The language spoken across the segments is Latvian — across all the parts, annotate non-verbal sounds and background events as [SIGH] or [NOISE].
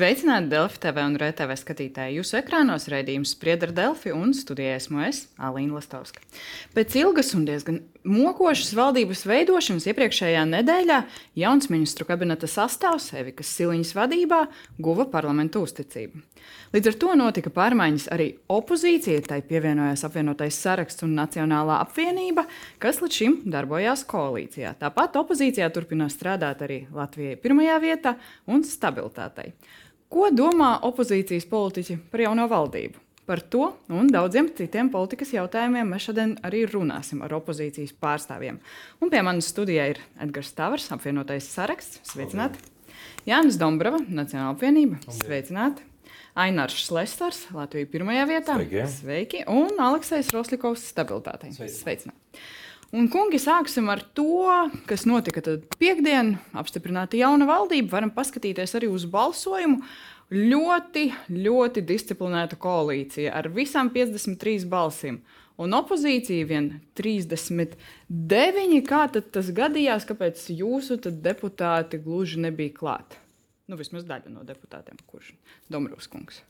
Sveicināti Delfi TV un RTV skatītāji. Jūsu ekrānos raidījums spriedz ar Delfi un studijā esmu es, Alīna Lastovska. Pēc ilgas un diezgan mokošas valdības veidošanas iepriekšējā nedēļā jauns ministru kabineta sastāvs Evikas Siliņas vadībā guva parlamentu uzticību. Līdz ar to notika pārmaiņas arī opozīcija, tai pievienojās apvienotais saraksts un Nacionālā apvienība, kas līdz šim darbojās koalīcijā. Tāpat opozīcijā turpina strādāt arī Latvijai pirmajā vietā un stabilitātei. Ko domā opozīcijas politiķi par jauno valdību? Par to un daudziem citiem politikas jautājumiem mēs šodien arī runāsim ar opozīcijas pārstāvjiem. Un pie manas studijā ir Edgars Tavars, apvienotais saraksts. Sveicināti! Jānis Dombrava, Nacionāla apvienība. Sveicināti! Ainārs Šlesters, Latvija pirmajā vietā. Sveiki. Sveiki! Un Aleksis Roslikovs, stabilitātei. Sveiki. Sveicināti! Un, kungi, sāksim ar to, kas notika piekdien. Apstiprināta jauna valdība. Varam paskatīties arī uz balsojumu. Ļoti, ļoti disciplinēta koalīcija ar visām 53 balsīm. Un opozīcija vien 39. Kā tas gadījās, kāpēc jūsu deputāti gluži nebija klāt? Nu, vismaz daļa no deputātiem, kurš Dombrovs kungs.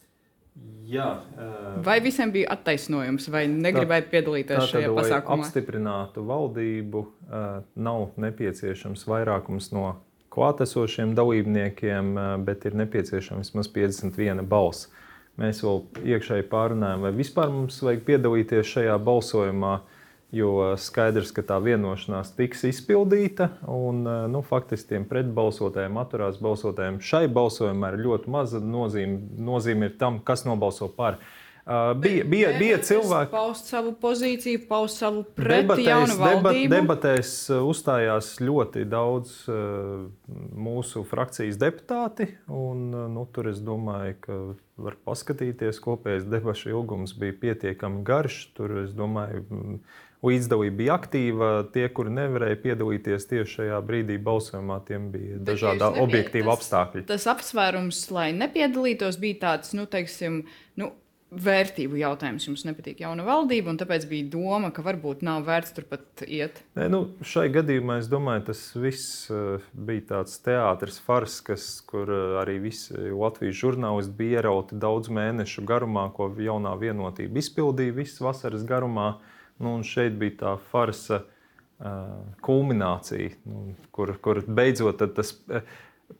Jā, uh, Vai visiem bija attaisnojums, vai negribēja piedalīties šajā lai pasākumā? apstiprinātu valdību, uh, nav nepieciešams vairākums no klātesošiem dalībniekiem, uh, bet ir nepieciešams vismaz 51 balss. Mēs vēl iekšēji pārunājam, vai vispār mums vajag piedalīties šajā balsojumā, jo skaidrs, ka tā vienošanās tiks izpildīta. Un, uh, nu, faktiski tiem pretbalsotājiem, atturās balsotājiem šai balsojumā ir ļoti maza nozīme. Nozīme ir tam, kas nobalso par. Uh, bija, bija, bija cilvēki, paust savu pozīciju, paust savu Debatēs, debat, debatēs uh, uzstājās ļoti daudz uh, mūsu frakcijas deputāti. Un, nu, tur es domāju, ka var paskatīties. Kopējais debašu ilgums bija pietiekami garš. Tur es domāju, mm, līdzdalība bija aktīva. Tie, kuri nevarēja piedalīties tieši šajā brīdī balsojumā, tiem bija Bet dažādi nebija- objektīvi tas- apstākļi. Tas apsvērums, lai nepiedalītos, bija tāds, nu, teiksim, nu, vērtību jautājums. Jums nepatīk jauna valdība, un tāpēc bija doma, ka varbūt nav vērts turpat iet. Nē, nu, šai gadījumā es domāju, tas viss uh, bija tāds teātris, fars, kas, kur uh, arī visi Latvijas žurnālisti bija ierauti daudz mēnešu garumā, ko jaunā vienotība izpildīja visas vasaras garumā. Nu, šeit bija tā farsa uh, kulminācija, nu, kur, kur beidzot tas. Uh,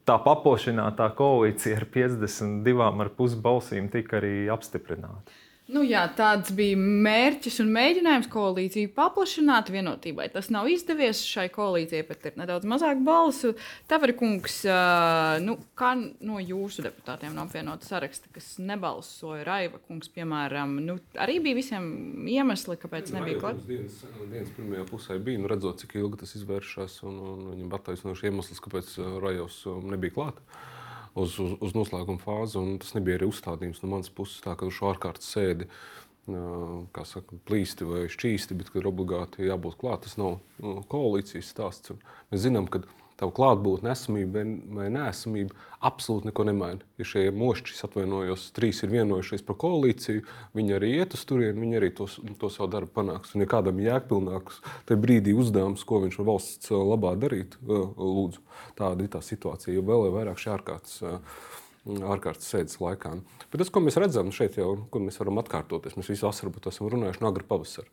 Tā paplašinātā koalīcija ar 52,5 balsīm tika arī apstiprināta. Nu, jā, tāds bija mērķis un mēģinājums koalīciju paplašināt vienotībai. Tas nav izdevies. Šai koalīcijai pat ir nedaudz mazāk balsu. Tavari kungs, nu, kā no jūsu deputātiem no apvienotā saraksta, kas nebalsoja, Raiva kungs, piemēram, nu, arī bija visiem iemesli, kāpēc nebija klāts. Dienas, dienas pirmajā pusē bija, nu, redzot, cik ilgi tas izvēršas, un, un viņam attaisnoši iemesls, kāpēc uh, nebija klāts uz, uz, uz noslēguma fāzi. Tas nebija arī uzstādījums no manas puses, tā kā uz šo ārkārtas sēdi. Kā saka, plīsti vai šķīsti, bet ir obligāti jābūt klāt. Tas nav uh, koalīcijas stāsts. Mēs zinām, ka tā klātbūtne, esamība vai neesamība absolūti neko nemaina. Ja šie mošķi, atvainojos, trīs ir vienojušies par koalīciju, viņi arī iet uz turieni, viņi arī to, to savu darbu panāks. Un, ja kādam ir jēgpilnāks, brīdī uzdevums, ko viņš var valsts uh, labā darīt, uh, lūdzu, tāda ir tā situācija. Jo vēl ir vairāk šī ārkārtas. uh, ārkārtas sēdes laikā. Bet tas, ko mēs redzam šeit, jau mēs varam atkārtoties, mēs visu vasaru par to esam runājuši no agrā pavasara.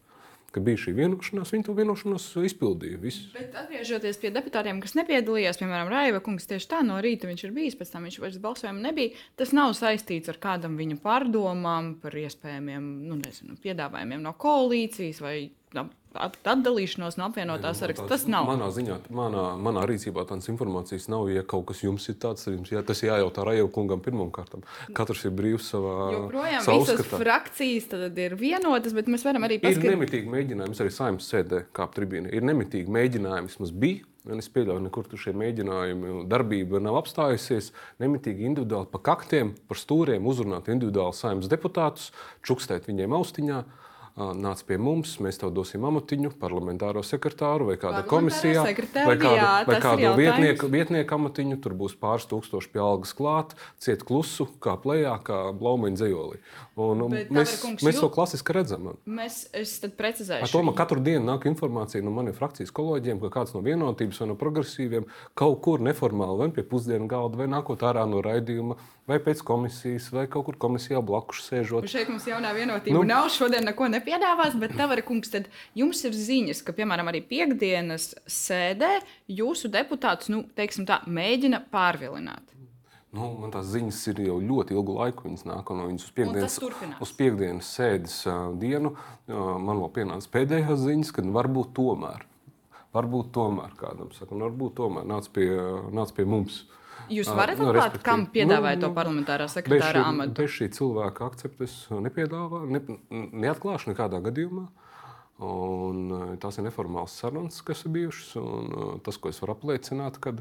Kad bija šī vienošanās, viņi to vienošanos izpildīja. Visu. Bet atgriežoties pie deputātiem, kas nepiedalījās, piemēram, Raiva kungs, tieši tā no rīta viņš ir bijis, pēc tam viņš vairs balsojuma nebija. Tas nav saistīts ar kādam viņa pārdomām par iespējamiem nu, nezinu, piedāvājumiem no koalīcijas vai atdalīšanos no apvienotā saraksta. Tas nav. Manā ziņā, manā, manā rīcībā tādas informācijas nav. Ja kaut kas jums ir tāds, jums jā, tas jājautā Rajau kungam pirmām kārtām. Katrs ir brīvs savā Joprojām visas frakcijas tad ir vienotas, bet mēs varam arī Ir paskatīties. nemitīgi mēģinājumi arī saimnes sēdē, kā tribīne. Ir nemitīgi mēģinājumi, vismaz bija. Un es pieļauju, nekur tur šie mēģinājumi, darbība nav apstājusies. Nemitīgi individuāli pa kaktiem, par stūriem uzrunāt individuāli saimnes deputātus, čukstēt viņiem austiņā. Nāc pie mums, mēs tev dosim amatiņu, parlamentāro sekretāru vai kādā komisijā, vai kādu, jā, vai kādu vietnieku, vietnieku amatiņu. Tur būs pāris tūkstoši pie algas klāt, ciet klusu, kā plējā, kā blaumaņa dzējolī. Un, un Bet, mēs, kungs, mēs to klasiski redzam. Mēs, es tad Ar precizēšu. to man katru dienu nāk informācija no maniem frakcijas kolēģiem, ka kāds no vienotības vai no progresīviem kaut kur neformāli, vai pie pusdienu galda, vai nākot ārā no raidījuma, vai pēc komisijas, vai kaut kur komisijā blakus sēžot. Šeit mums jaunā vienotība Nu. nav. Šodien neko nepiedāvās, bet Tavara kungs, tad jums ir ziņas, ka, piemēram, arī piekdienas sēdē jūsu deputātus, nu, teiksim tā, mēģina pārvilināt. Nu, man tās ziņas ir jau ļoti ilgu laiku. Viņas nāk no viņas uz piekdienas, uz piekdienas sēdes ā, dienu. Ā, Man vēl pienāca pēdējās ziņas, kad varbūt tomēr, varbūt tomēr kādam saka, nu, varbūt tomēr nāc pie, nāc pie mums. Jūs Ā, varat nu, atklāt, kam piedāvāja nu, to parlamentārā sekretāra šī, amatu? bez šī cilvēka akceptes nepiedāvā, ne, neatklāšu nekādā gadījumā. Un, ā, tās ir neformālas sarunas, kas ir bijušas. Un, ā, tas, ko es varu apliecināt, ka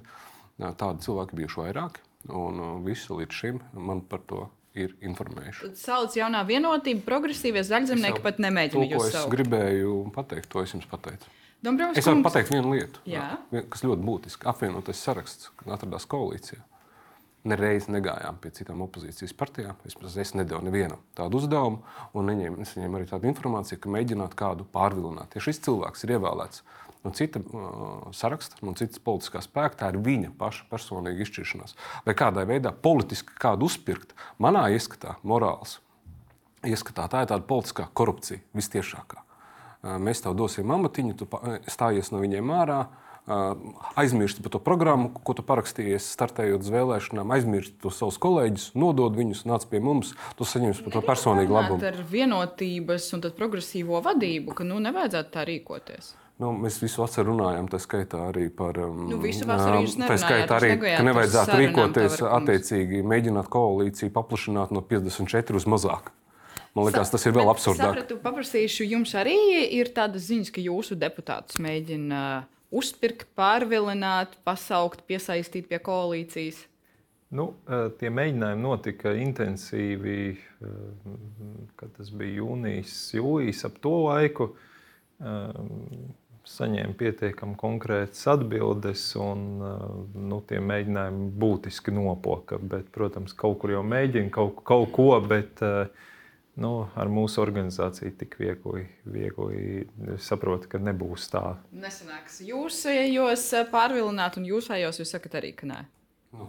tādi cilvēki bijuši vairāki. Un visi līdz šim man par to ir informējuši. Tad sauc jaunā vienotība, progresīvie zaļzemnieki pat nemēģina To, ko es saukt. gribēju pateikt, to es jums pateicu. Dombrovskis Es varu kungs, pateikt vienu lietu, Jā. kas ļoti būtiski. Apvienotais saraksts, kad atradās koalīcijā. Nereiz negājām pie citām opozīcijas partijām. Vismaz es nedevu nevienam tādu uzdevumu, un neņēmu, es saņēmu arī tādu informāciju, ka mēģināt kādu pārvilināt. Ja šis cilvēks ir ievēlēts no cita uh, saraksta, no citas politiskās spēka, tā ir viņa paša personīga izšķiršanās. Vai kādā veidā politiski kādu uzpirkt, manā ieskatā, morāls ieskatā, tā ir tāda politiskā korupcija vistiešākā. Mēs tev dosim amatiņu, tu stājies no viņiem ārā, aizmirsti par to programmu, ko tu parakstījies, startējot uz vēlēšanām, aizmirsti tos savus kolēģus, nodod viņus, nāc pie mums, tu saņemsi par to personīgu labumu. Ar vienotības un progresīvo vadību, ka nu nevajadzētu tā rīkoties. Nu, mēs visu vasaru runājām, tā skaitā arī par. Um, Nu, visu vasaru tā skaitā arī, ka nevajadzētu rīkoties attiecīgi, mēģināt koalīciju paplašināt no 54 uz mazāk. Man liekas, tas ir vēl absurdāk. Sapratu, paprasīšu, jums arī ir tādas ziņas, ka jūsu deputātus mēģina uzpirkt, pārvilināt, pasaukt, piesaistīt pie koalīcijas. Nu, eh, tie mēģinājumi notika intensīvi, eh, kad tas bija jūnijas, jūlijas ap to laiku. Eh, Saņēma pietiekami konkrētas atbildes, un nu, tie mēģinājumi būtiski nopoka. Bet, protams, kaut kur jau mēģina kaut, kaut ko, bet eh, nu, ar mūsu organizāciju tik viegli, viegli saprotu, ka nebūs tā. Nesanāks jūsējos pārvilināt, un jūsējos jūs sakat arī, ka nē. Nu.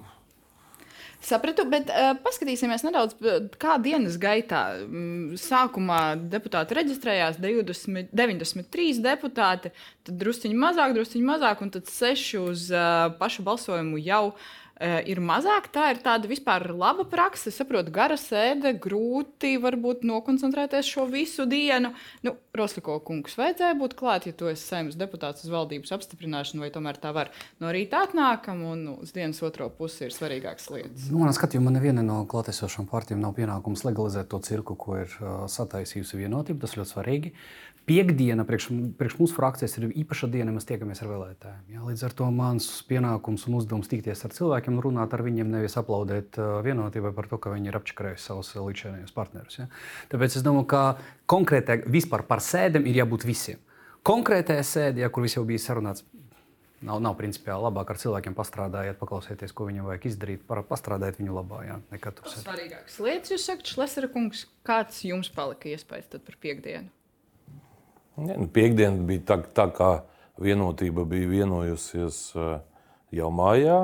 Sapratu, bet uh, paskatīsimies nedaudz, kā dienas gaitā. Mm, Sākumā deputāti reģistrējās 20, 93 deputāti, tad drusciņi mazāk, drusciņi mazāk, un tad seši uz uh, pašu balsojumu jau uh, ir mazāk. Tā ir tāda vispār laba praksa. Es saprotu, gara sēde, grūti varbūt nokoncentrēties šo visu dienu. Nu, Rosliko kungs, vajadzēja būt klāt, ja tu esi saimnes deputāts uz valdības apstiprināšanu, vai tomēr tā var no rīta atnākam un uz dienas otro pusi ir svarīgākas lietas. Nu, manā skatījumā neviena no klātesošām partijām nav pienākums legalizēt to cirku, ko ir uh, sataisījusi vienotība. Tas ļoti svarīgi. Piektdiena priekš, priekš mūsu frakcijas ir īpaša diena, mēs tiekamies ar vēlētājiem. Jā, līdz ar to mans pienākums un uzdevums tikties ar cilvēkiem, un runāt ar viņiem, nevis aplaudēt vienotībai par to, ka viņi ir apčakarējuši savus līdzinājos partnerus. Ja? Tāpēc es domāju, ka konkrētai vispār par sēdēm ir jābūt visiem. Konkrētajā sēdē, ja, kur viss jau bija sarunāts, Nav, nav principiāli labāk ar cilvēkiem pastrādājiet, paklausieties, ko viņam vajag izdarīt, pastrādājiet viņu labā. Jā, nekā tur sēdēt. Svarīgākas lietas, jūs sakat, Šlesera kungs, kāds jums palika iespējas par piekdienu? Ne, nu, Piektdiena bija tā, tā, kā vienotība bija vienojusies eh, jau mājā.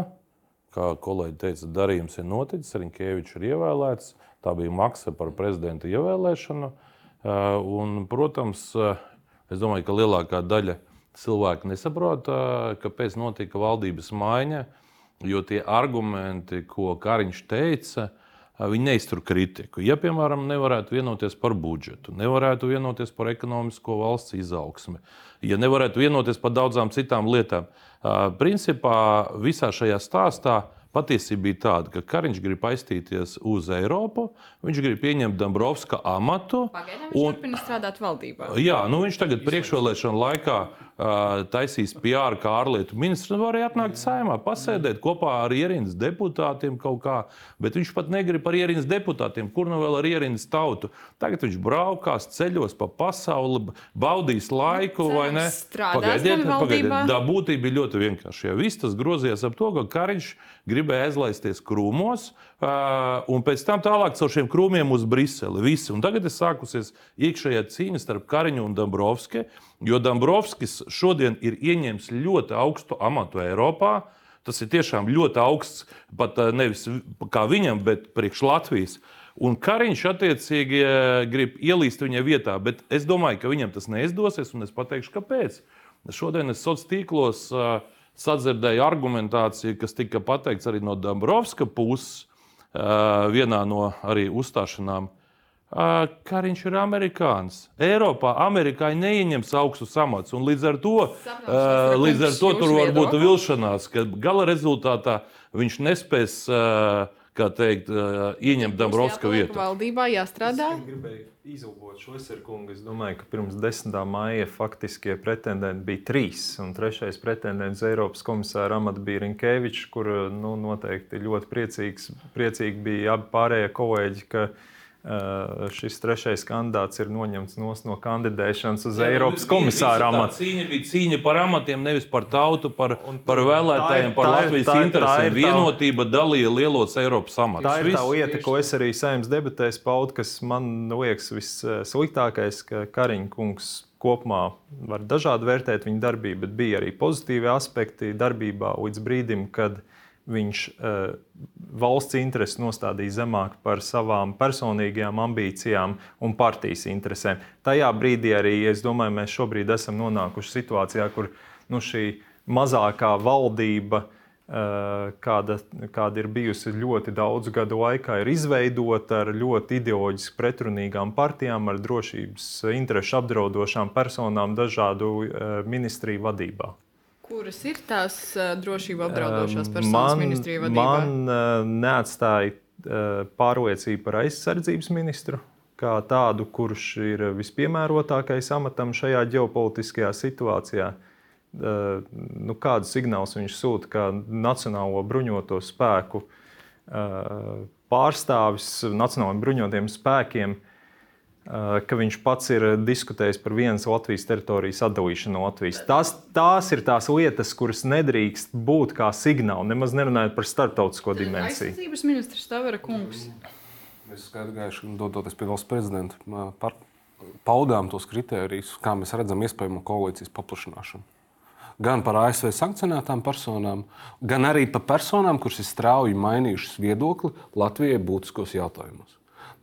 Kā kolēģi teica, darījums ir noticis, Rinkēvičs ir ievēlēts. Tā bija maksa par prezidenta ievēlēšanu. Eh, Un, protams, eh, es domāju, ka lielākā daļa cilvēku nesaprot, kāpēc notika valdības maiņa, jo tie argumenti, ko Kariņš teica, Viņi neiztur kritiku. Ja, piemēram, nevarētu vienoties par budžetu, nevarētu vienoties par ekonomisko valsts izaugsmi, ja nevarētu vienoties par daudzām citām lietām, principā visā šajā stāstā patiesība bija tāda, ka Kariņš grib aiztīties uz Eiropu, viņš grib pieņemt Dombrovska amatu. Pagaidām viņš turpina strādāt valdībā. Jā, nu viņš tagad priekšvēlēšana laikā taisīs PR kā ārlietu ministrs, varēja atnākt saimā, pasēdēt kopā ar ierīnas deputātiem kaut kā. Bet viņš pat negrib ar ierīnas deputātiem, kur nu vēl ar ierīnas tautu. Tagad viņš braukās ceļos pa pasauli, baudīs laiku, vai ne? Strādās gan valdībā. Tā būtība ir ļoti vienkārša. Ja viss tas grozījās ap to, ka Kariņš gribēja aizlaisties krūmos, uh, un pēc tam tālāk caur šiem krūmiem uz Briseli. Visi. Un tagad ir sākusies iekšējā cīņa starp Kariņu un Dabrovski, jo Dabrovskis šodien ir ieņēmis ļoti augstu amatu Eiropā. Tas ir tiešām ļoti augsts, pat nevis kā viņam, bet priekš Latvijas. Un Kariņš attiecīgi grib ielīst viņa vietā, bet es domāju, ka viņam tas neizdosies, un es pateikšu, kāpēc. Šodien es sociālos tīklos sadzirdēju argumentāciju, kas tika pateikts arī no Dabrovska puses vienā no arī uzstāšanām. Kariņš ir amerikānis. Eiropā amerikāņi neieņems augstus amatus. Līdz ar to, līdz ar to tur var būt vilšanās, ka gala rezultātā viņš nespēs kā teikt, ieņemt Dabrovska vietu. Valdībā jāstrādā. Es gribēju izlūkot šo eserkungu. Es domāju, ka pirms 10. maija faktiskie pretendenti bija trīs. Un trešais pretendents Eiropas komisāra amata bija Rinkēvičs, kur nu, noteikti ļoti priecīgs, priecīgi bija abi pārējie kolēģi. Uh, šis trešais kandidāts ir noņemts no kandidēšanas uz Jā, Eiropas komisāra amatu. Cīņa bija cīņa par amatiem, nevis par tautu, par, un, par vēlētājiem, par Latvijas tā, interesēm. Vienotība dalīja lielos Eiropas amatus. Tā ir tā lieta, ko es arī saimnes debatēs paudu, kas man liekas vissliktākais, ka Kariņa kungs kopumā var dažādi vērtēt viņa darbību, bet bija arī pozitīvi aspekti darbībā līdz brīdim, kad viņa viņš uh, valsts intereses nostādīja zemāk par savām personīgajām ambīcijām un partijas interesēm. Tajā brīdī arī, es domāju, mēs šobrīd esam nonākuši situācijā, kur nu, šī mazākā valdība, uh, kāda, kāda ir bijusi ļoti daudzu gadu laikā, ir izveidota ar ļoti ideoloģiski pretrunīgām partijām, ar drošības interesu apdraudošām personām dažādu uh, ministriju vadībā. Kuras ir tās uh, drošību apdraudošās personas man, ministrija vadībā? Man uh, neatstāja uh, pārliecība par aizsardzības ministru kā tādu, kurš ir vispiemērotākais amatam šajā ģeopolitiskajā situācijā. Uh, nu, kādu signālu viņš sūta, kā Nacionālo bruņoto spēku uh, pārstāvis Nacionālajiem bruņotiem spēkiem uh, ka viņš pats ir diskutējis par vienas Latvijas teritorijas atdalīšanu no Latvijas. Tās, tās ir tās lietas, kuras nedrīkst būt kā signāli, nemaz nerunājot par starptautisko dimensiju. Aizsardzības ministrs Tavara kungs. Mēs gājuši, dodoties pie valsts prezidenta, par, paudām tos kritērijus, kā mēs redzam iespējamo koalīcijas paplašināšanu. Gan par ASV sankcionētām personām, gan arī par personām, kuras ir strauji mainījušas viedokli Latvijai būtiskos jautājumos.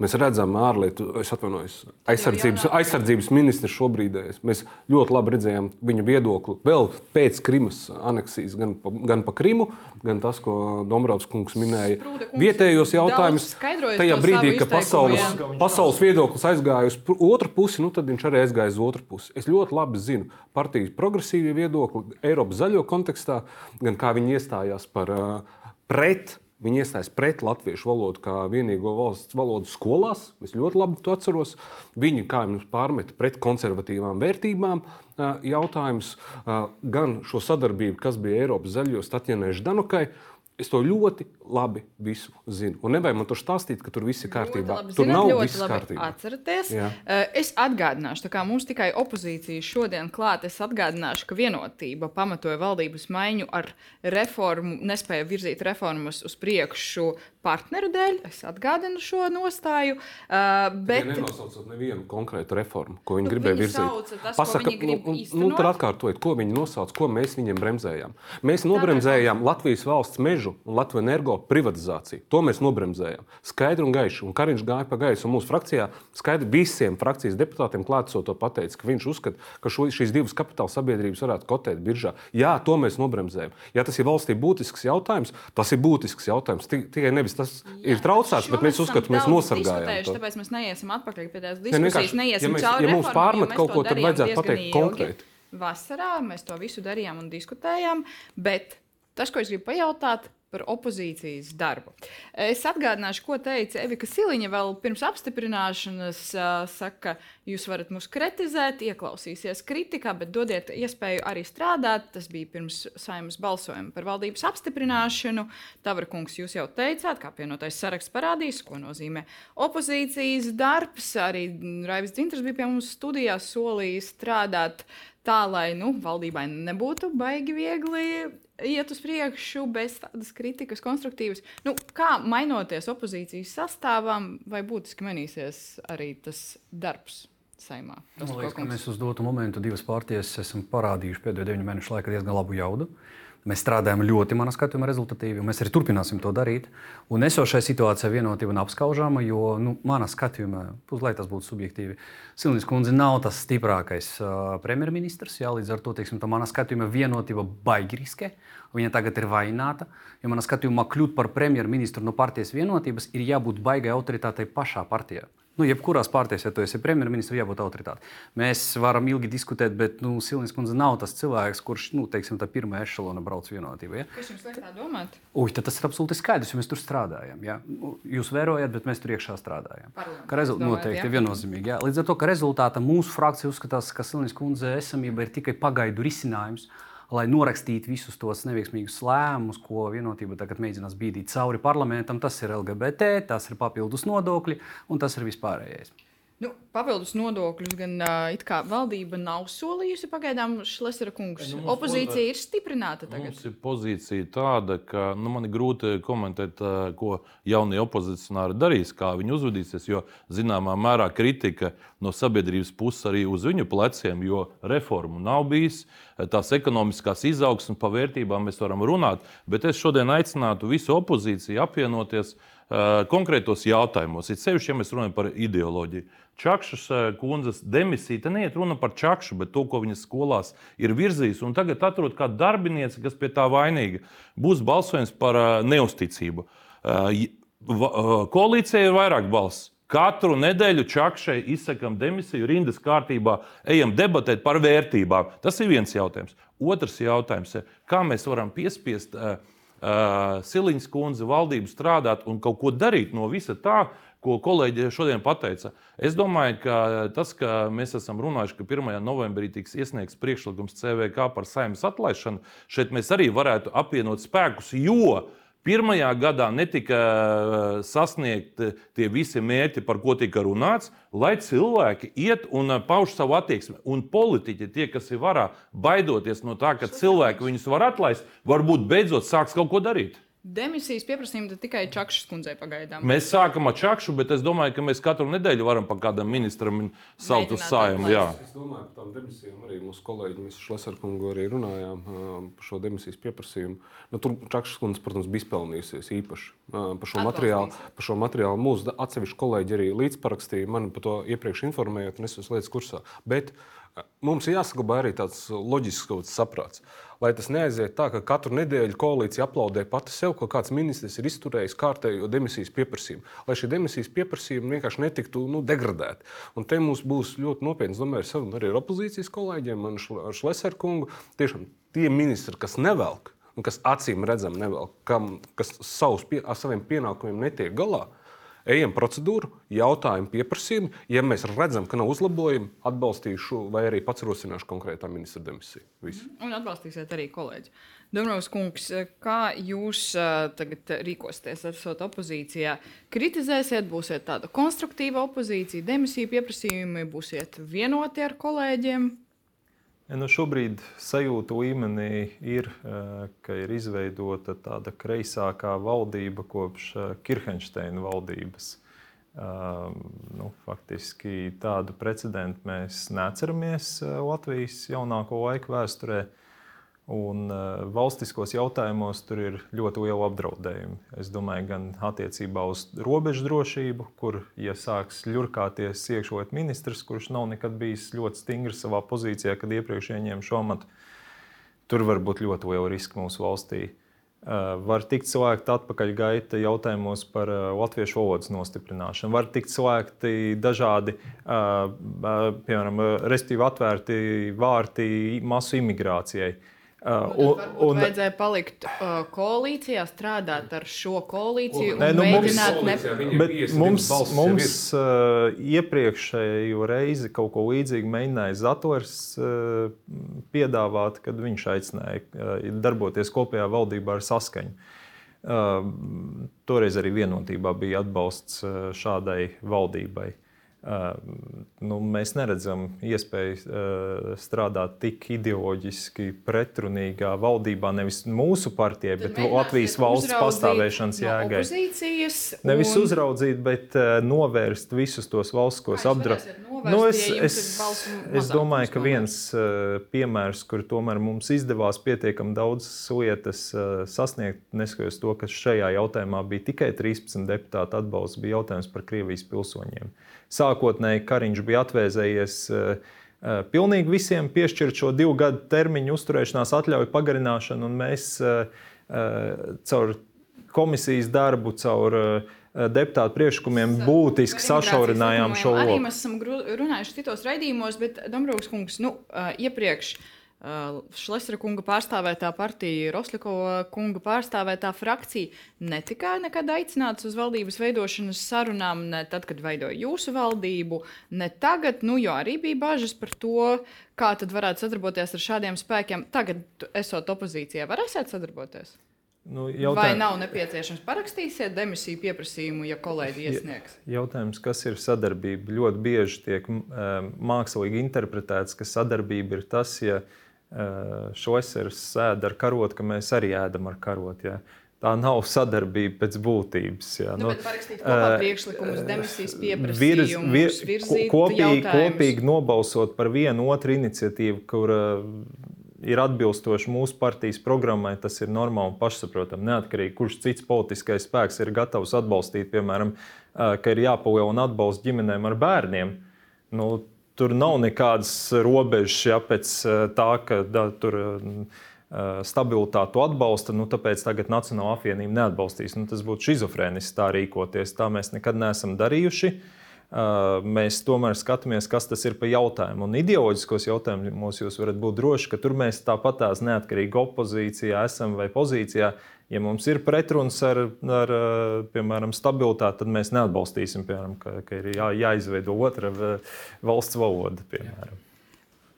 Mēs redzam, ārlietu, es atvainojos, aizsardzības, aizsardzības ministrs šobrīd. Mēs ļoti labi redzējām viņa viedokli vēl pēc Krimas aneksijas, gan pa, gan pa Krimu, gan tas, ko Dombrovs kungs minēja. Vietējos jautājumus. Tajā brīdī, kad pasaules, pasaules viedoklis aizgāja uz otru pusi, nu, tad viņš arī aizgāja uz otru pusi. Es ļoti labi zinu partijas progresīvie viedokli Eiropas zaļo kontekstā, gan kā viņi iestājās par uh, pret Viņi iestājas pret latviešu valodu kā vienīgo valsts valodu skolās. Es ļoti labi to atceros. Viņi kā jums pārmeta pret konservatīvām vērtībām jautājums, gan šo sadarbību, kas bija Eiropas zaļos Tatjanai Ždanukai, Es to ļoti labi visu zinu. Un nevajag man to stāstīt, ka tur viss ir kārtībā. Tur zināt, nav viss kārtībā. Atcerieties, Jā. Eh, es atgādināšu, kā mums tikai opozīcija šodien klāt, es atgādināšu, ka vienotība pamatoja valdības maiņu ar reformu, nespēja virzīt reformas uz priekšu partneru dēļ. Es atgādinu šo nostāju. Uh, bet... Viņi nenosaucot nevienu konkrētu reformu, ko viņi nu, gribēja viņi virzīt. Tas, Pasaka, grib nu, nu, tad atkārtojiet, ko viņi nosauc, ko mēs viņiem bremzējām. Mēs nobremzējām Latvijas valsts mežu un Latvijas energo privatizāciju. To mēs nobremzējām. Skaidri un gaiši. Un Kariņš gāja pa gaisu. Mūsu frakcijā skaidri visiem frakcijas deputātiem klātesot to pateica, ka viņš uzskata, ka šo, šīs divas kapitāla sabiedrības varētu kotēt biržā. Jā, to mēs nobremzējam. Ja tas ir valstī būtisks jautājums, tas ir būtisks jautājums. Tikai nevis tas Jā, ir traucēts, bet mēs uzskatām, mēs nosargājam. To. Tāpēc mēs neiesim atpakaļ pie tās diskusijas. Ja, neiesim ja, mēs, ja mums pārmet kaut ko, tad vajadzētu pateikt ilgi. konkrēti. Vasarā mēs to visu darījām un diskutējām, bet tas, ko es gribu pajautāt, par opozīcijas darbu. Es atgādināšu, ko teica Evika Siliņa vēl pirms apstiprināšanas. Saka, jūs varat mūs kritizēt, ieklausīsies kritikā, bet dodiet iespēju arī strādāt. Tas bija pirms saimnes balsojuma par valdības apstiprināšanu. Tavra kungs, jūs jau teicāt, kā pienotais saraksts parādīs, ko nozīmē opozīcijas darbs. Arī Raivis Dzintrs bija pie mums studijā solījis strādāt tā, lai nu, valdībai nebūtu baigi viegli iet uz priekšu bez tādas kritikas, konstruktīvas. Nu, kā mainoties opozīcijas sastāvam, vai būtiski mainīsies arī tas darbs? Saimā, tas, Man liekas, ka mēs uz dotu momentu divas partijas esam parādījuši pēdējo deviņu mēnešu laikā diezgan labu jaudu. Uh, Mēs strādājam ļoti, manā skatījumā, rezultatīvi, un mēs arī turpināsim to darīt. Un esošajā situācijā vienotība un apskaužama, jo, nu, manā skatījumā, lai tas būtu subjektīvi, Silvijas kundze nav tas stiprākais uh, premjerministrs. Jā, līdz ar to, teiksim, manā skatījumā, vienotība baigi riskē. Viņa tagad ir vaināta. Jo manā skatījumā, kļūt par premjerministru no partijas vienotības, ir jābūt baigai autoritātei pašā partijā. Nu, jebkurās partijās, ja tu esi premjerministrs, ir jābūt autoritātei. Mēs varam ilgi diskutēt, bet nu, Silvijas kundze nav tas cilvēks, kurš nu, teiksim, tā pirmā ešalona brauc vienotībā. Ja? Kas jums liek tā domāt? Uj, tas ir absolūti skaidrs, jo mēs tur strādājam. Ja? Nu, jūs vērojat, bet mēs tur iekšā strādājam. Ka rezult... Noteikti ir viennozīmīgi. Ja? Līdz ar to, ka rezultātā mūsu frakcija uzskatās, ka Silvijas kundze esamība ir tikai pagaidu risinājums lai norakstītu visus tos neveiksmīgus lēmumus, ko vienotība tagad mēģinās bīdīt cauri parlamentam. Tas ir LGBT, tas ir papildus nodokļi un tas ir vispārējais. Nu, papildus nodokļus gan uh, valdība nav solījusi pagaidām, Šlesera kungs. Nu, Opozīcija ir stiprināta tagad. Mums ir pozīcija tāda, ka nu, man ir grūti komentēt, uh, ko jaunie opozicionāri darīs, kā viņi uzvedīsies, jo zināmā mērā kritika no sabiedrības puses arī uz viņu pleciem, jo reformu nav bijis. Tās ekonomiskās izaugsmes par vērtībām mēs varam runāt, bet es šodien aicinātu visu opozīciju apvienoties konkrētos jautājumos. It sevišķi, ja mēs runājam par ideoloģiju. Čakšas eh, kundzes demisija. Te neiet runa par čakšu, bet to, ko viņas skolās ir virzījis. Un tagad atrod kādu darbinieci, kas pie tā vainīga. Būs balsojums par eh, neusticību. Eh, koalīcijai ir vairāk balss. Katru nedēļu čakšai izsakām demisiju, rindas kārtībā, ejam debatēt par vērtībām. Tas ir viens jautājums. Otrs jautājums ir, kā mēs varam piespiest uh, uh, Siliņas kundzi valdību strādāt un kaut ko darīt no visa tā, ko kolēģi šodien pateica. Es domāju, ka tas, ka mēs esam runājuši, ka 1. novembrī tiks iesniegts priekšlikums CVK par saimnes atlaišanu, šeit mēs arī varētu apvienot spēkus, jo Pirmajā gadā netika eh, sasniegti tie visi mērķi, par ko tika runāts, lai cilvēki iet un eh, pauž savu attieksmi. Un politiķi, tie, kas ir varā, baidoties no tā, ka cilvēki viņus var atlaist, varbūt beidzot sāks kaut ko darīt. Demisijas pieprasījumu tikai Čakšas kundzei pagaidām. Mēs sākam ar Čakšu, bet es domāju, ka mēs katru nedēļu varam pa kādam ministram saukt uz sājumu. Es domāju par tām demisijām arī mūsu kolēģi, mēs Šlesarkungu arī runājām par šo demisijas pieprasījumu. Nu, tur Čakšas kundze, protams, bija izpelnījusies īpaši par šo, materiālu, par šo materiālu. Mūsu atsevišķi kolēģi arī līdzparakstīja mani par to iepriekš informējot, un es esmu lietas kursā. Bet mums jāsaglabā arī tāds loģisks saprāts lai tas neaiziet tā, ka katru nedēļu koalīcija aplaudē pati sev, ka kāds ministrs ir izturējis kārtējo demisijas pieprasījumu. Lai šie demisijas pieprasījumi vienkārši netiktu nu, degradēti. Un te mums būs ļoti ar sevi arī ar opozīcijas kolēģiem, ar Šleseru kungu. Tiešām tie ministri, kas nevelk, un kas acīm redzam nevelk, kam, kas savus, pie, saviem pienākumiem netiek galā, ejam procedūru, jautājumu, pieprasījumu. Ja mēs redzam, ka nav uzlabojumu, atbalstīšu vai arī pats rosināšu konkrētā ministra demisiju. Visu. Un atbalstīsiet arī kolēģi. Dombrovs kungs, kā jūs tagad rīkosieties, esot opozīcijā? Kritizēsiet, būsiet tāda konstruktīva opozīcija, demisiju pieprasījumi, būsiet vienoti ar kolēģiem. Ja, nu šobrīd sajūta līmenī ir, eh, ka ir izveidota tāda kreisākā valdība kopš eh, Kirchensteina valdības. Nu, faktiski tādu precedentu mēs neatceramies Latvijas jaunāko laiku vēsturē. Un uh, valstiskos jautājumos tur ir ļoti liela apdraudējuma. Es domāju, gan attiecībā uz robežu drošību, kur, ja sāks ļurkāties iekšlietu ministrs, kurš nav nekad bijis ļoti stingrs savā pozīcijā, kad iepriekš ieņēma šo amatu, tur var būt ļoti liela riska mūsu valstī. Uh, var tikt slēgta atpakaļ gaita jautājumos par uh, latviešu valodas nostiprināšanu. Var tikt slēgti dažādi, piemēram, respektīvi atvērti vārti masu imigrācijai. Uh, Un, un, vajadzēja palikt uh, koalīcijā, strādāt ar šo koalīciju Nē, un nu, mums- mēģināt ne... Koalīcijā viņiem Bet 52 mums, mums uh, iepriekšējo reizi kaut ko līdzīgu mēģināja Zators uh, piedāvāt, kad viņš aicināja uh, darboties kopējā valdībā ar saskaņu. Uh, toreiz arī vienotībā bija atbalsts uh, šādai valdībai. Nu, mēs neredzam iespēju strādāt tik ideoloģiski pretrunīgā valdībā, nevis mūsu partijai, bet Latvijas valsts pastāvēšanas jēgai. Opozīcijas. Nevis un- uzraudzīt, bet novērst visus tos valstiskos apdraudējumus. Nu, es, es, es domāju, ka viens piemērs, kur tomēr mums izdevās pietiekami daudz lietas sasniegt, neskatoties to, ka šajā jautājumā bija tikai 13 deputātu atbalsts, bija jautājums par Krievijas pilsoņiem. Sākotnēji Kariņš bija atvēzējies. Uh, uh, Pilnīgi visiem piešķirt šo divu gadu termiņu uzturēšanās atļauju pagarināšanu, un mēs uh, caur komisijas darbu, caur deputātu priekšlikumiem būtiski sašaurinājām šo likumiem. Arī loku. mēs esam runājuši citos raidījumos, bet Dombrovs kungs, nu, iepriekš Šlesera kunga pārstāvētā partija, Roslikova kunga pārstāvētā frakcija netika nekad aicināts uz valdības veidošanas sarunām, ne tad, kad veidoja jūsu valdību, ne tagad, nu, jo arī bija bažas par to, kā tad varētu sadarboties ar šādiem spēkiem. Tagad, esot opozīcijā, varēsiet sadarboties? Nu, Vai jautājums, nav nepieciešams parakstīsiet demisiju pieprasījumu, ja kolēģi iesniegs? jautājums, kas ir sadarbība? Ļoti bieži tiek mākslīgi interpretēts, ka sadarbība ir tas, ja šosers sēž ar karotu, ka mēs arī ēdam ar karotu. Ja. Tā nav sadarbība pēc būtības. Jā. Nu, bet parakstīt kopā eh, priekšlikumus, demisijas Virz, pieprasījumus, vir, ko- kopīgi, kopīgi nobalsot par vienu otru iniciatīvu, kur ir atbilstoši mūsu partijas programmai, tas ir normāli un pašsaprotami. Neatkarīgi, kurš cits politiskais spēks ir gatavs atbalstīt, piemēram, ka ir jāpalielina atbalsts ģimenēm ar bērniem. Nu, tur nav nekādas robežas ja, pēc uh, tā, ka da, tur. Uh, stabilitātu atbalsta, nu, tāpēc tagad Nacionāla apvienība neatbalstīs. Nu, tas būtu schizofrēniski tā rīkoties. Tā mēs nekad neesam darījuši. Mēs tomēr skatāmies, kas tas ir par jautājumu. Un ideoloģiskos jautājumos jūs varat būt droši, ka tur mēs tāpat tās neatkarīgi opozīcijā esam vai pozīcijā. Ja mums ir pretruns ar, ar uh, piemēram, stabilitāti, tad mēs neatbalstīsim, piemēram, ka, ka ir jā, jāizveido otra uh, valsts valoda. Piemēram.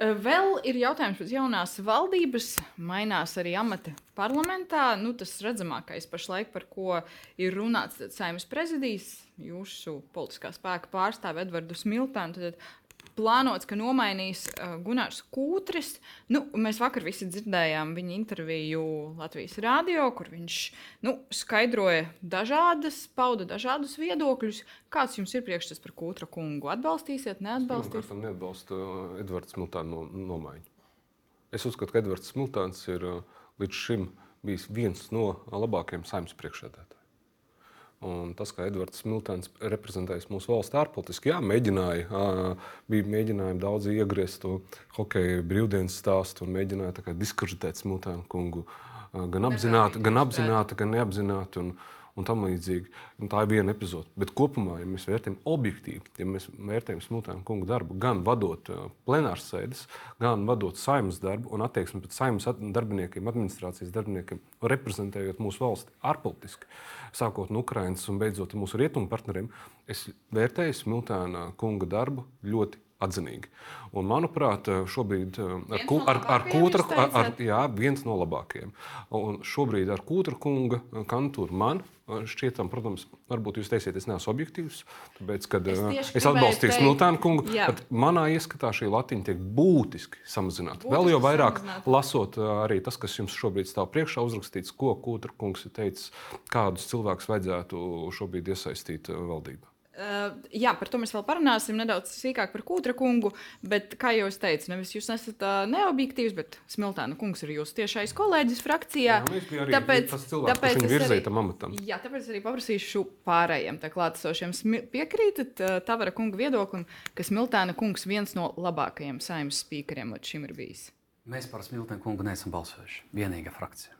Vēl ir jautājums par jaunās valdības, mainās arī amata parlamentā. Nu, tas redzamākais pašlaik, par ko ir runāts, saimnes prezidijs, jūsu politiskā spēka pārstāve Edvardu Smiltānu. Tad plānots, ka nomainīs uh, Gunārs Kūtris. Nu, mēs vakar visi dzirdējām viņa interviju Latvijas rādio, kur viņš nu, skaidroja dažādas, pauda dažādus viedokļus. Kāds jums ir priekšstats par Kūtra kungu? Atbalstīsiet, neatbalstīsiet? Pirmkārt, neatbalstu uh, Edvards Smiltāna no, nomaiņu. Es uzskatu, ka Edvards Smiltāns ir uh, līdz šim bijis viens no labākajiem saimnes priekšsēdētājiem. Un tas, kā Edvards Smiltons reprezentējas mūsu valsts ārpolitiski, jā, mēģināja, bija mēģinājumi daudz iegriezt to hokeja brīvdienas stāstu un mēģināja diskreditēt Smiltonu kungu gan apzināti, gan, apzināti, gan neapzināti. Un, un tam līdzīgi. Un tā ir viena epizode. Bet kopumā, ja mēs vērtējam objektīvi, ja mēs vērtējam Smiltēna kungu darbu, gan vadot uh, plenāras sēdes, gan vadot saimnes darbu un attieksmi pret saimnes darbiniekiem, administrācijas darbiniekiem, reprezentējot mūsu valsti ārpolitiski, sākot no Ukrainas un beidzot ar mūsu rietumu partneriem, es vērtēju Smiltēna kunga darbu ļoti atzinīgi. Un, manuprāt, šobrīd uh, ar, ku, ar, ar kūtra, ar, ar, jā, viens no labākajiem. Un šobrīd ar kūtra kunga kantūru man šķietam, protams, varbūt jūs teiksiet, es neesmu objektīvs, tāpēc, kad Es es, tieši es atbalstīju Smiltānu kungu, jā. tad manā ieskatā šī latiņa tiek būtiski samazināta. Vēl jau vairāk samazināta. lasot ā, arī tas, kas jums šobrīd stāv priekšā, uzrakstīts, ko kūtra kungs ir teicis, kādus cilvēkus vajadzētu šobrīd iesaistīt valdībā. Uh, jā, par to mēs vēl parunāsim nedaudz sīkāk par Kūtra kungu. Bet, kā jau es teicu, nevis jūs esat uh, neobjektīvs, bet Smiltāna kungs ir jūsu tiešais kolēģis frakcijā. Jā, arī tas cilvēks, viņu es virzīja arī- tam amatam. Jā, tāpēc arī paprasīšu pārējiem te klātesošiem. Piekrītat uh, Tavara kunga viedoklim, ka Smiltāna kungs viens no labākajiem saimnes spīkeriem līdz šim ir bijis? Mēs par Smiltenu kungu neesam balsojuši. Vienīgā frakcija.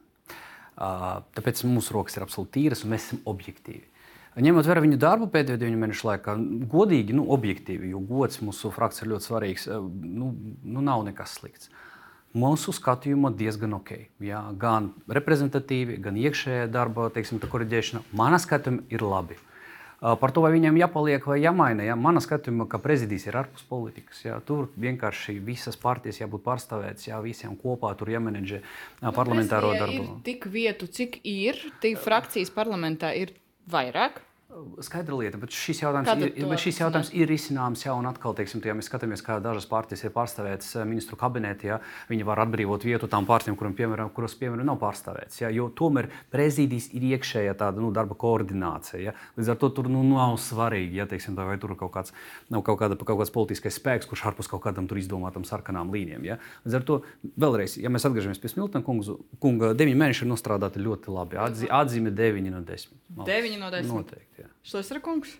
Uh, tāpēc mūsu rokas ir absolūti tīras un mēs esam objektīvi. Ņemot vērā viņu darbu pēdējo divu mēnešu laikā, godīgi, nu, objektīvi, jo gods mūsu frakcijai ir ļoti svarīgs, uh, nu, nu nav nekas slikts. mūsu skatījumā diezgan ok. Jā, gan reprezentatīvi, gan iekšējā darba teiksim, korģēšana. Manā skatījumā ir labi. Par to, vai viņiem jāpaliek vai jāmaina. Ja? Manā skatījumā, ka prezidijs ir ārpus politikas. Ja? Tur vienkārši visas partijas jābūt pārstāvētas, ja visiem kopā tur jāmenedžē nu, parlamentāro darbu. Ir tik vietu, cik ir, tik frakcijas parlamentā ir vairāk. Skaidra lieta, bet šis jautājums, ir, bet šis jautājums ir risināms jau un atkal, teiksim, ja mēs skatāmies, kā dažas partijas ir pārstāvētas eh, ministru kabinetā, ja, viņi var atbrīvot vietu tām partijām, kurām, piemēram, kuras, piemēram, nav pārstāvētas. Ja, jo tomēr prezidijas ir iekšējā tāda nu, darba koordinācija. Ja. Līdz ar to tur nu, nav svarīgi, ja, teiksim, vai tur kaut kāds, nav kaut, kāda, kaut kāds politiskais spēks, kurš ārpus kaut kādam tur izdomātam sarkanām līnijām. Ja. Līdz ar to vēlreiz, ja mēs atgriežamies pie Smiltona kunga, kunga 9 mēneši ir nostrādāti ļoti labi. Atzīme 9 no 10. 9 no 10. Noteikti. Jā. Šlesra kungs.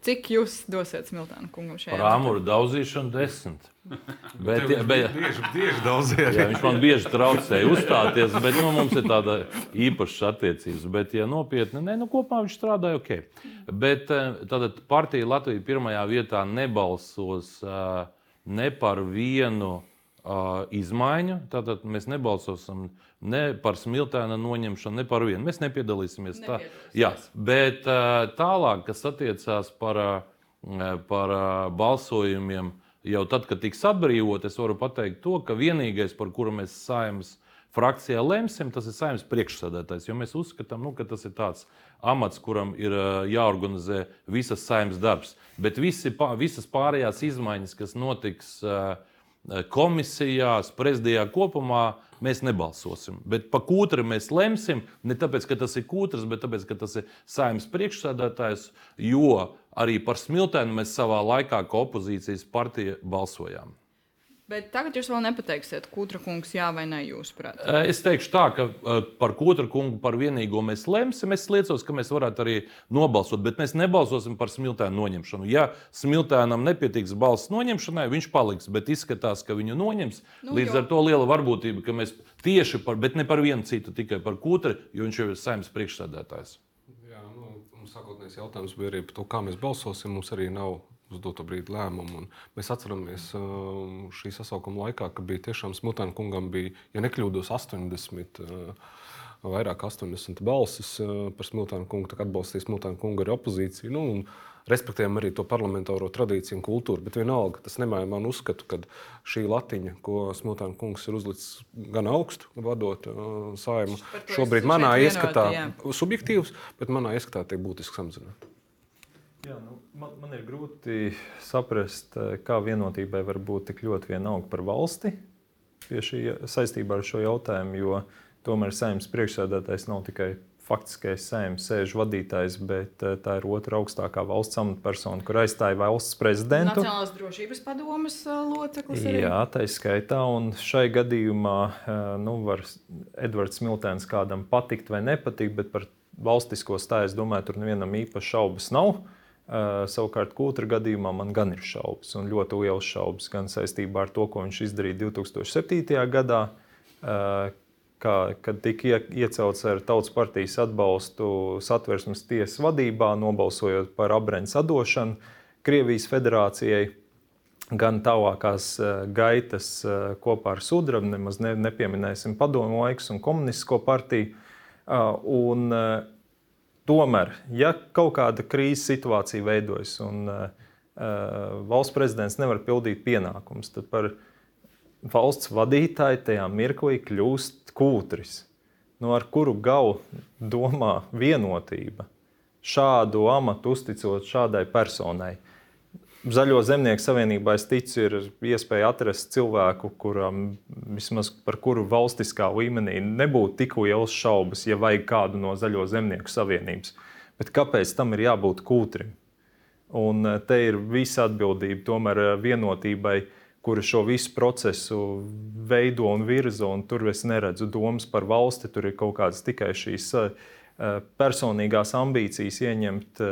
Cik jūs dosiet Smiltāna kungam šajā Par āmuru daudzīšanu desmit. [LAUGHS] Bet, bet, bet, bieži, bieži daudziet. Jā, viņš man bieži traucēja uzstāties, bet nu, mums ir tāda īpaša attiecības. Bet, ja nopietni, ne, nu, kopumā viņš strādāja ok. Bet tātad eh, partija Latvija pirmajā vietā nebalsos uh, ne par vienu izmaiņu. Tātad mēs nebalsosim ne par smiltēna noņemšanu, ne par vienu. Mēs nepiedalīsimies. Tā, jā, bet tālāk, kas attiecās par, par balsojumiem, jau tad, kad tiks atbrīvot, es varu pateikt to, ka vienīgais, par kuru mēs saimnes frakcijā lemsim, tas ir saimnes priekšsēdētājs. Jo mēs uzskatām, nu, ka tas ir tāds amats, kuram ir jāorganizē visas saimnes darbs. Bet visi, visas pārējās izmaiņas, kas notiks uh, komisijās, prezidijā kopumā mēs nebalsosim. Bet par kūtri mēs lemsim ne tāpēc, ka tas ir kūtris, bet tāpēc, ka tas ir saimnes priekšsēdētājs, jo arī par smiltēnu mēs savā laikā, kā opozīcijas partija, balsojām. Bet tagad jūs vēl nepateiksiet, Kūtra kungs, jā vai nē, jūsuprāt? Es teikšu tā, ka par Kūtra kungu par vienīgo mēs lemsim. Es liecos, ka mēs varētu arī nobalsot, bet mēs nebalsosim par smiltēnu noņemšanu. Ja smiltēnam nepietiks balss noņemšanai, viņš paliks, bet izskatās, ka viņu noņems. Nu, Līdz jo. ar to liela varbūtība, ka mēs tieši par, bet ne par vienu citu, tikai par Kūtra, jo viņš jau ir saimnes priekšsēdētājs. Jā, nu, sākotnējais jautājums bija arī par to, kā mēs balsosim. Mums arī nav uz doto brīdi lēmumu. Un mēs atceramies uh, šī sasaukuma laikā, ka bija tiešām Smiltēna kungam bija, ja nekļūdos, 80. Uh, vairāk 80 balsis uh, par Smiltēnu kungu, tā atbalstīja Smiltēnu kungu arī opozīciju. Nu, respektējam arī to parlamentāro tradīciju un kultūru. Bet vienalga tas nemaina man uzskatu, ka šī latiņa, ko Smiltāna kungs ir uzlicis gan augstu, vadot uh, saimu, šobrīd manā ieskatā, vienoti, subjektīvs, bet manā ieskatā tiek būtiski samazināta. Jā, nu, man, man ir grūti saprast, eh, kā vienotībai var būt tik ļoti vienalga par valsti šī saistībā ar šo jautājumu, jo tomēr saimnes priekšsēdētājs nav tikai faktiskais saimnes sēžu vadītājs, bet eh, tā ir otra augstākā valsts amatpersona, kur aizstāja valsts prezidentu. Nacionālās drošības padomas eh, loceklis. Arī. Jā, tā ir skaitā. Un šai gadījumā nu, var Edvards Miltēns kādam patikt vai nepatikt, bet par valstisko stāju es domāju, tur nevienam īpaši šaubas nav. Uh, savukārt, Kūtra gadījumā man gan ir šaubas, un ļoti liels šaubas gan saistībā ar to, ko viņš izdarīja 2007. gadā, uh, kā, kad tika iecelts ar Tautas partijas atbalstu satversmes tiesas vadībā, nobalsojot par abrēnu sadošanu Krievijas federācijai. Gan tālākās uh, gaitas kopā ar Sudrabu, nemaz ne, nepieminēsim padomu laikus un komunistisko partiju. Un, Tomēr, ja kaut kāda krīzes situācija veidojas un uh, valsts prezidents nevar pildīt pienākumus, tad par valsts vadītāju tajā mirklī kļūst kūtris, no ar kuru galu domā vienotība. Šādu amatu uzticot šādai personai. Zaļo zemnieku savienībā es ticu, ir iespēja atrast cilvēku, kuram vismaz par kuru valstiskā līmenī nebūtu tik liels šaubas, ja vajag kādu no zaļo zemnieku savienības. Bet kāpēc tam ir jābūt kūtrim? Un eh, te ir visa atbildība tomēr eh, vienotībai, kura šo visu procesu veido un virza. Un tur es neredzu domas par valsti. Tur ir kaut kādas tikai šīs eh, personīgās ambīcijas ieņemt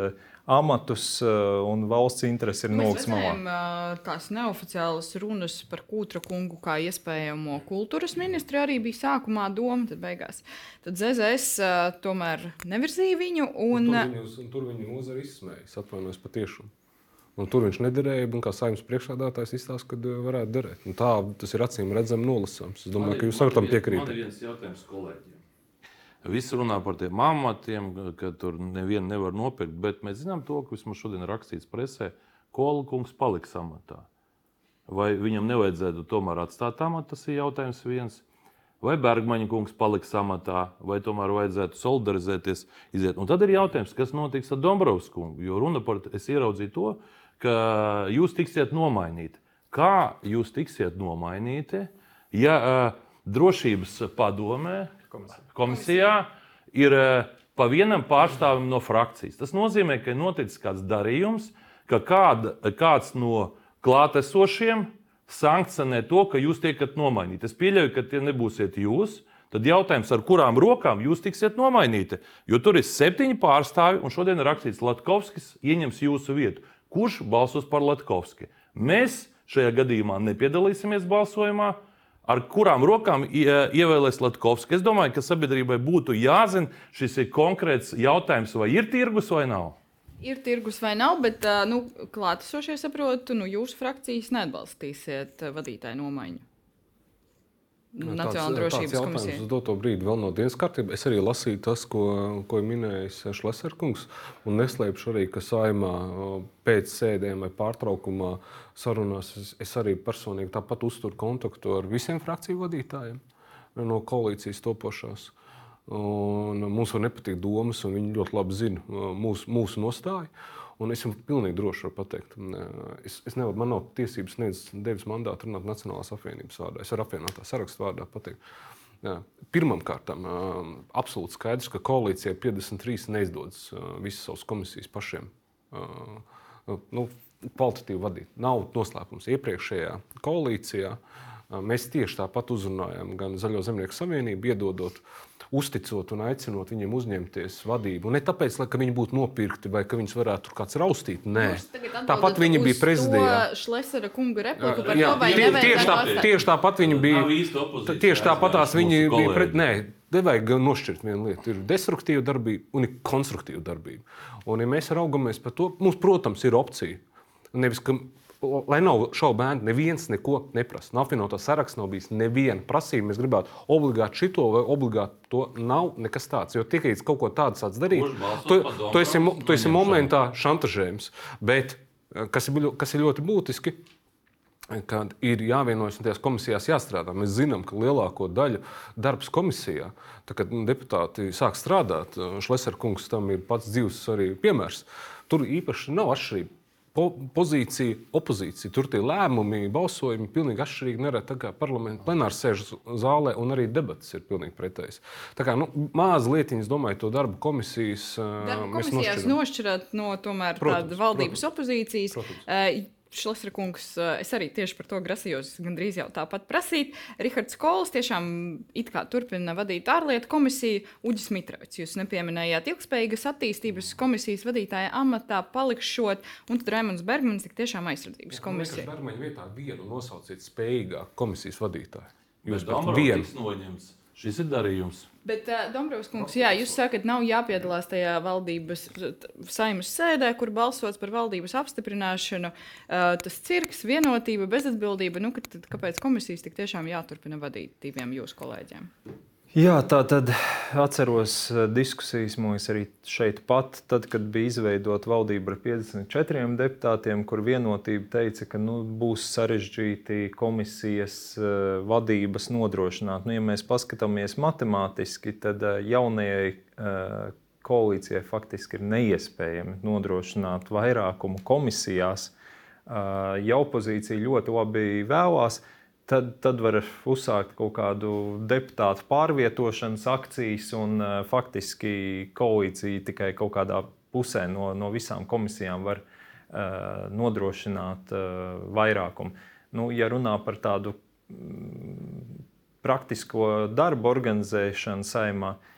amatus eh, un valsts interesi ir noliks malā. Eh, tās neoficiālas runas par Kūtra kungu kā iespējamo kultūras ministru arī bija sākumā doma, tad beigās. Tad ZZS eh, tomēr nevirzīja viņu. Un... Un tur viņu, tur viņu nozara izsmējas, atvainojos patiešām. Un tur viņš nederēja, un kā saimnes priekšādātājs izstāsta, ka varētu derēt. Un tā tas ir acīm redzami nolasāms. Es domāju, ka jūs ar tam piekrītat. Man ir viens jautājums kolēģiem. Visi runā par tiem amatiem, ka tur nevienu nevar nopirkt, bet mēs zinām to, ka vismaz šodien rakstīts presē, Kola kungs paliks amatā. Vai viņam nevajadzētu tomēr atstāt amatu, tas ir jautājums viens. Vai Bergmaņa kungs paliks amatā, vai tomēr vajadzētu solidarizēties, iziet. Un tad ir jautājums, kas notiks ar Dombrovs kungu. Jo runa par, es ieraudzīju to, ka jūs tiksiet nomainīti. Kā jūs tiksiet nomainīti, ja uh, drošības padomē, komisijā, komisijā ir uh, pa vienam pārstāvim no frakcijas? Tas nozīmē, ka ir noticis kāds darījums, ka kāda, kāds no klātesošiem sankcionē to, ka jūs tiekat nomainīti. Es pieļauju, ka tie nebūsiet jūs. Tad jautājums, ar kurām rokām jūs tiksiet nomainīti? Jo tur ir septiņi pārstāvi, un šodien rakstīts, ka Latkovskis ieņems jūsu vietu. Kurš balsos par Latkovski? Mēs šajā gadījumā nepiedalīsimies balsojumā. Ar kurām rokām ievēlēs Latkovski? Es domāju, ka sabiedrībai būtu jāzina, šis ir konkrēts jautājums, vai ir tirgus vai nav. Ir tirgus vai nav, bet nu, klātesošie saprotu, nu, jūsu frakcijas neatbalstīsiet vadītāju nomaiņu. Nacionālā drošības komisija. Uz doto brīdi vēl no dienas kārtības. Es arī lasīju tas, ko, ko minējis Šleserkungs. Un neslēpšu arī, ka saimā pēc sēdēm vai pārtraukumā sarunās es, es arī personīgi tāpat uzturu kontaktu ar visiem frakciju vadītājiem no koalīcijas topošās. Un mums var nepatikt domas, un viņi ļoti labi zina mūsu, mūsu nostāju. Un es jums pilnīgi droši varu pateikt, es, es nevaru, man nav tiesības nevis devis mandātu runāt Nacionālās apvienības vārdā. Es varu apvienotā sarakstu vārdā pateikt. Pirmkārt, absolūti skaidrs, ka koalīcijai 53 neizdodas visas savas komisijas pašiem nu, kvalitatīvi vadīt. Nav noslēpums iepriekšējā koalīcijā. Mēs tieši tāpat uzrunājām gan Zaļo zemnieku savienību, iedodot uzticot un aicinot viņiem uzņemties vadību. Ne tāpēc, ka viņi būtu nopirkti vai ka viņus varētu kāds raustīt. Nē, tāpat viņi bija prezidijā. Šlesera kunga repliku par jā, to, vai tie, tieši, tā, tieši tāpat viņi bija. Tieši tāpatās viņi bija pret. Nē, Nevajag nošķirt vienu lietu. Ir destruktīva darbība un ir konstruktīva darbība. Un, ja mēs raugamies par to, mums, protams, ir opcija. Nevis, ka lai nav šaubēni, neviens neko neprasa. Nav apvienotā sarakstā, nav bijis neviena prasība. Mēs gribētu obligāti šito vai obligāti to. Nav nekas tāds. Jo tikai kaut ko tādu sāc darīt, tu, tu esi, tu esi momentā šantažējams. Bet eh, kas ir, kas ir ļoti būtiski, kad ir jāvienojas un tajās komisijās jāstrādā. Mēs zinām, ka lielāko daļu darbs komisijā, tad, kad deputāti sāk strādāt, Šlesner kungs tam ir pats dzīves arī piemērs. Tur īpaši nav atšķirība po, pozīcija, opozīcija. Tur tie lēmumi, balsojumi ir pilnīgi atšķirīgi. Nereti tā kā parlamenta plenārs sēž zālē, un arī debatas ir pilnīgi pretējas. Tā kā nu, maza lietiņa, es domāju, to darbu komisijas. Darba komisijās nošķirat no tomēr protams, tāda valdības protams, opozīcijas. Protams. Šlesra kungs, eh, es arī tieši par to grasījos gandrīz jau tāpat prasīt. Rihards Kols tiešām it kā turpina vadīt ārlietu komisiju. Uģis Mitrovics, jūs nepieminējāt ilgspējīgas attīstības komisijas vadītāja amatā palikšot, un tad Raimons Bergmans tik tiešām aizsardzības komisija. Bergmaņa vietā vienu nosauciet spējīgāku komisijas vadītāju. Jūs esat viens noņemts. Šis ir darījums. Bet, uh, Dombrovs kungs, jā, jūs sakat, nav jāpiedalās tajā valdības saimnes sēdē, kur balsots par valdības apstiprināšanu. Uh, tas cirks, vienotība, bezatbildība. Nu, kad, kāpēc komisijas tik tiešām jāturpina vadīt diviem jūsu kolēģiem? Jā, tā tad atceros eh, diskusijas mūsu arī šeit pat, tad, kad bija izveidota valdība ar 54 deputātiem, kur vienotība teica, ka nu, būs sarežģīti komisijas uh, vadības nodrošināt. Nu, ja mēs paskatāmies matemātiski, tad uh, jaunajai koalīcijai faktiski ir neiespējami nodrošināt vairākumu komisijās. Ja opozīcija ļoti labi vēlās, tad tad, tad var uzsākt kaut kādu deputātu pārvietošanas akcijas, un uh, faktiski koalīcija tikai kaut kādā pusē no, no visām komisijām var uh, nodrošināt uh, vairākumu. Nu, ja runā par tādu mm, praktisko darbu organizēšanu saimā, uh,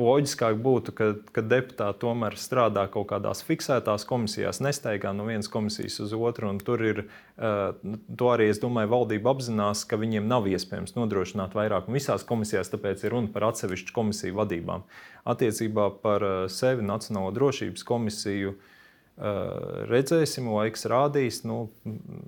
loģiskāk būtu, ka, ka deputāti tomēr strādā kaut kādās fiksētās komisijās, nesteigā no vienas komisijas uz otru. Tur ir, uh, to arī es domāju, valdība apzinās, ka viņiem nav iespējams nodrošināt vairākumu visās komisijās, tāpēc ir runa par atsevišķu komisiju vadībām. Attiecībā par uh, sevi Nacionālo drošības komisiju. Uh, redzēsim, laiks rādīs. Nu,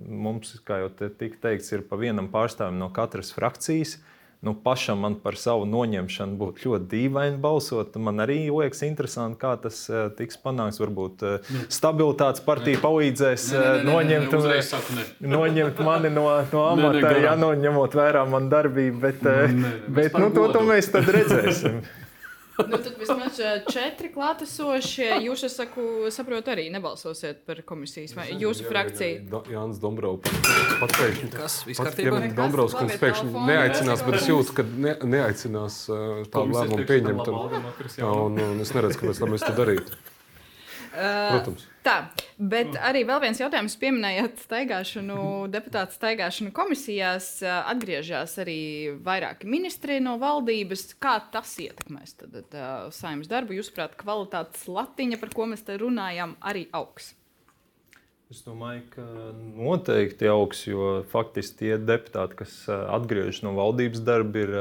mums, kā jau te tika teikts, ir pa vienam pārstāvim no katras frakcijas. Nu, pašam man par savu noņemšanu būtu ļoti dīvaini balsot. Man arī liekas, interesanti, kā tas uh, tiks panākts. Varbūt uh, stabilitātes partija palīdzēs uh, noņemt, noņemt mani no, no amata, ja nu, ņemot vērā manu darbību. Bet, bet nu, to, to mēs tad redzēsim. [LAUGHS] nu, tad vismaz četri klātesošie. Jūs, es saku, saprotu, arī nebalsosiet par komisijas vai jūsu jā, frakciju. Jā, jā, Jānis Dombrovs pat pēkšņi. Kas kārtībā? Dombrovs kungs pēkšņi neaicinās, bet es jūtu, ka ne, neaicinās tādu lēmumu pieņemt. Un, un, es neredzu, kāpēc mēs to darītu. Protams. Uh, tā, bet arī vēl viens jautājums. Pieminējāt staigāšanu, [LAUGHS] deputātu staigāšanu komisijās. Atgriežas arī vairāki ministri no valdības. Kā tas ietekmēs tad, uh, saimnes darbu? Jūsuprāt, kvalitātes latiņa, par ko mēs te runājam, arī augs? Es domāju, ka noteikti augs, jo faktiski tie deputāti, kas atgriežas no valdības darba, ir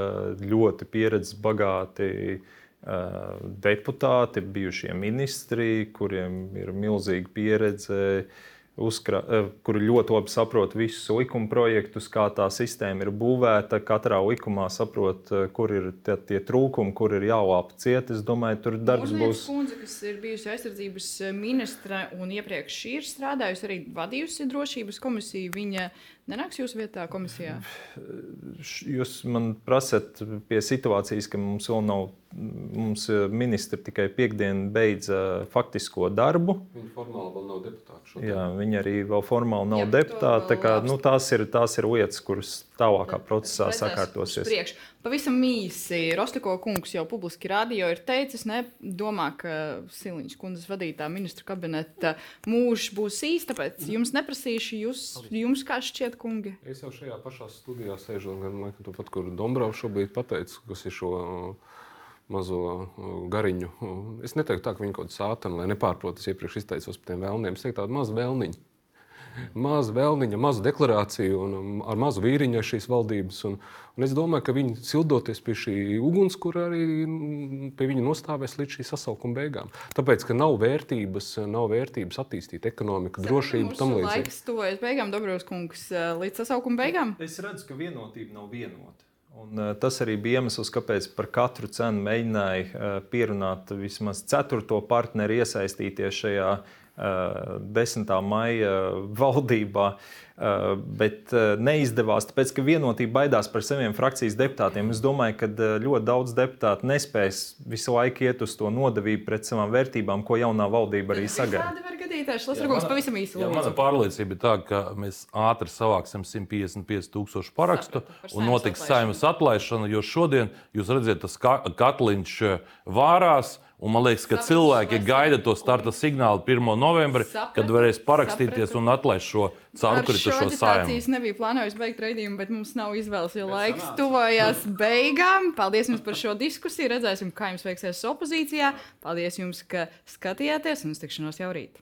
ļoti pieredzes bagāti deputāti, bijušie ministri, kuriem ir milzīga pieredze, uzkra, kuri ļoti labi saprot visus likuma projektus, kā tā sistēma ir būvēta. Katrā likumā saprot, kur ir tie, tie trūkumi, kur ir jālāpa ciet. Es domāju, tur darbs Mūžnieku būs. Kundze, kas ir bijusi aizsardzības ministre un iepriekš ir strādājusi arī vadījusi drošības komisiju, viņa nenāks jūsu vietā komisijā? Jūs man prasat pie situācijas, ka mums vēl nav, mums ministri tikai piekdien beidza faktisko darbu. Viņa formāli vēl nav deputāti. Šodien. Jā, viņa arī vēl formāli nav Jā, deputāte. Tā kā, nu, tās, ir, tās ir lietas, kuras tālākā procesā Redzēs uz sakārtosies. priekšu. Pavisam īsi, Rostiko kungs jau publiski rādīja, ir teicis, nedomā, ka Siliņš kundzes vadītā ministru kabineta mūžs būs īsts, tāpēc jums neprasīšu, jūs, jums kā šķiet, kungi? Es jau šajā pašā studijā sēžu, gan laikam, to pat, kur Dombrovs šobrīd pateica, kas ir šo uh, mazo gariņu. Es neteiktu tā, ka viņi kaut kāda sātana, lai nepārprotas iepriekš izteicos par tiem vēlniem. Es teiktu tādu mazu vēlniņu. Mazu vēlniņu, mazu deklarāciju un um, ar mazu vīriņu šīs valdības. Un, un es domāju, ka viņi sildoties pie šī ugunskura arī mm, pie viņa nostāvēs līdz šī sasaukuma beigām. Tāpēc, ka nav vērtības, nav vērtības attīstīt ekonomiku, drošību, tam līdzīgi. Laiks tuvojas beigām, Dobrovs kungs, līdz sasaukuma beigām. Es redzu, ka vienotība nav vienota. Un, uh, tas arī bija iemesls, kāpēc par katru cenu mēģināja uh, pierunāt vismaz ceturto partneri iesaistīties šajā 10. maija valdībā. Uh, bet uh, neizdevās, tāpēc ka vienotība baidās par saviem frakcijas deputātiem. Es domāju, ka ļoti daudz deputātu nespēs visu laiku iet uz to nodevību pret savām vērtībām, ko jaunā valdība arī sagaida. Mana pārliecība ir tā, ka mēs ātri savāksim 155 tūkstošu parakstu un notiks saimnes atlaišana, jo šodien jūs redzat, tas ka- katliņš eh, vārās. Un man liekas, ka Sapratu, cilvēki gaida to starta signālu 1. novembrī, kad varēs parakstīties sapratu. un atlaist šo caurkritušo saimu. aģitācijas nebija plānojis beigt raidījumu, bet mums nav izvēles, jo laiks tuvojās [LAUGHS] beigām. Paldies jums par šo diskusiju. Redzēsim, kā jums veiksies opozīcijā. Paldies jums, ka skatījāties un uz tikšanos jau rīt.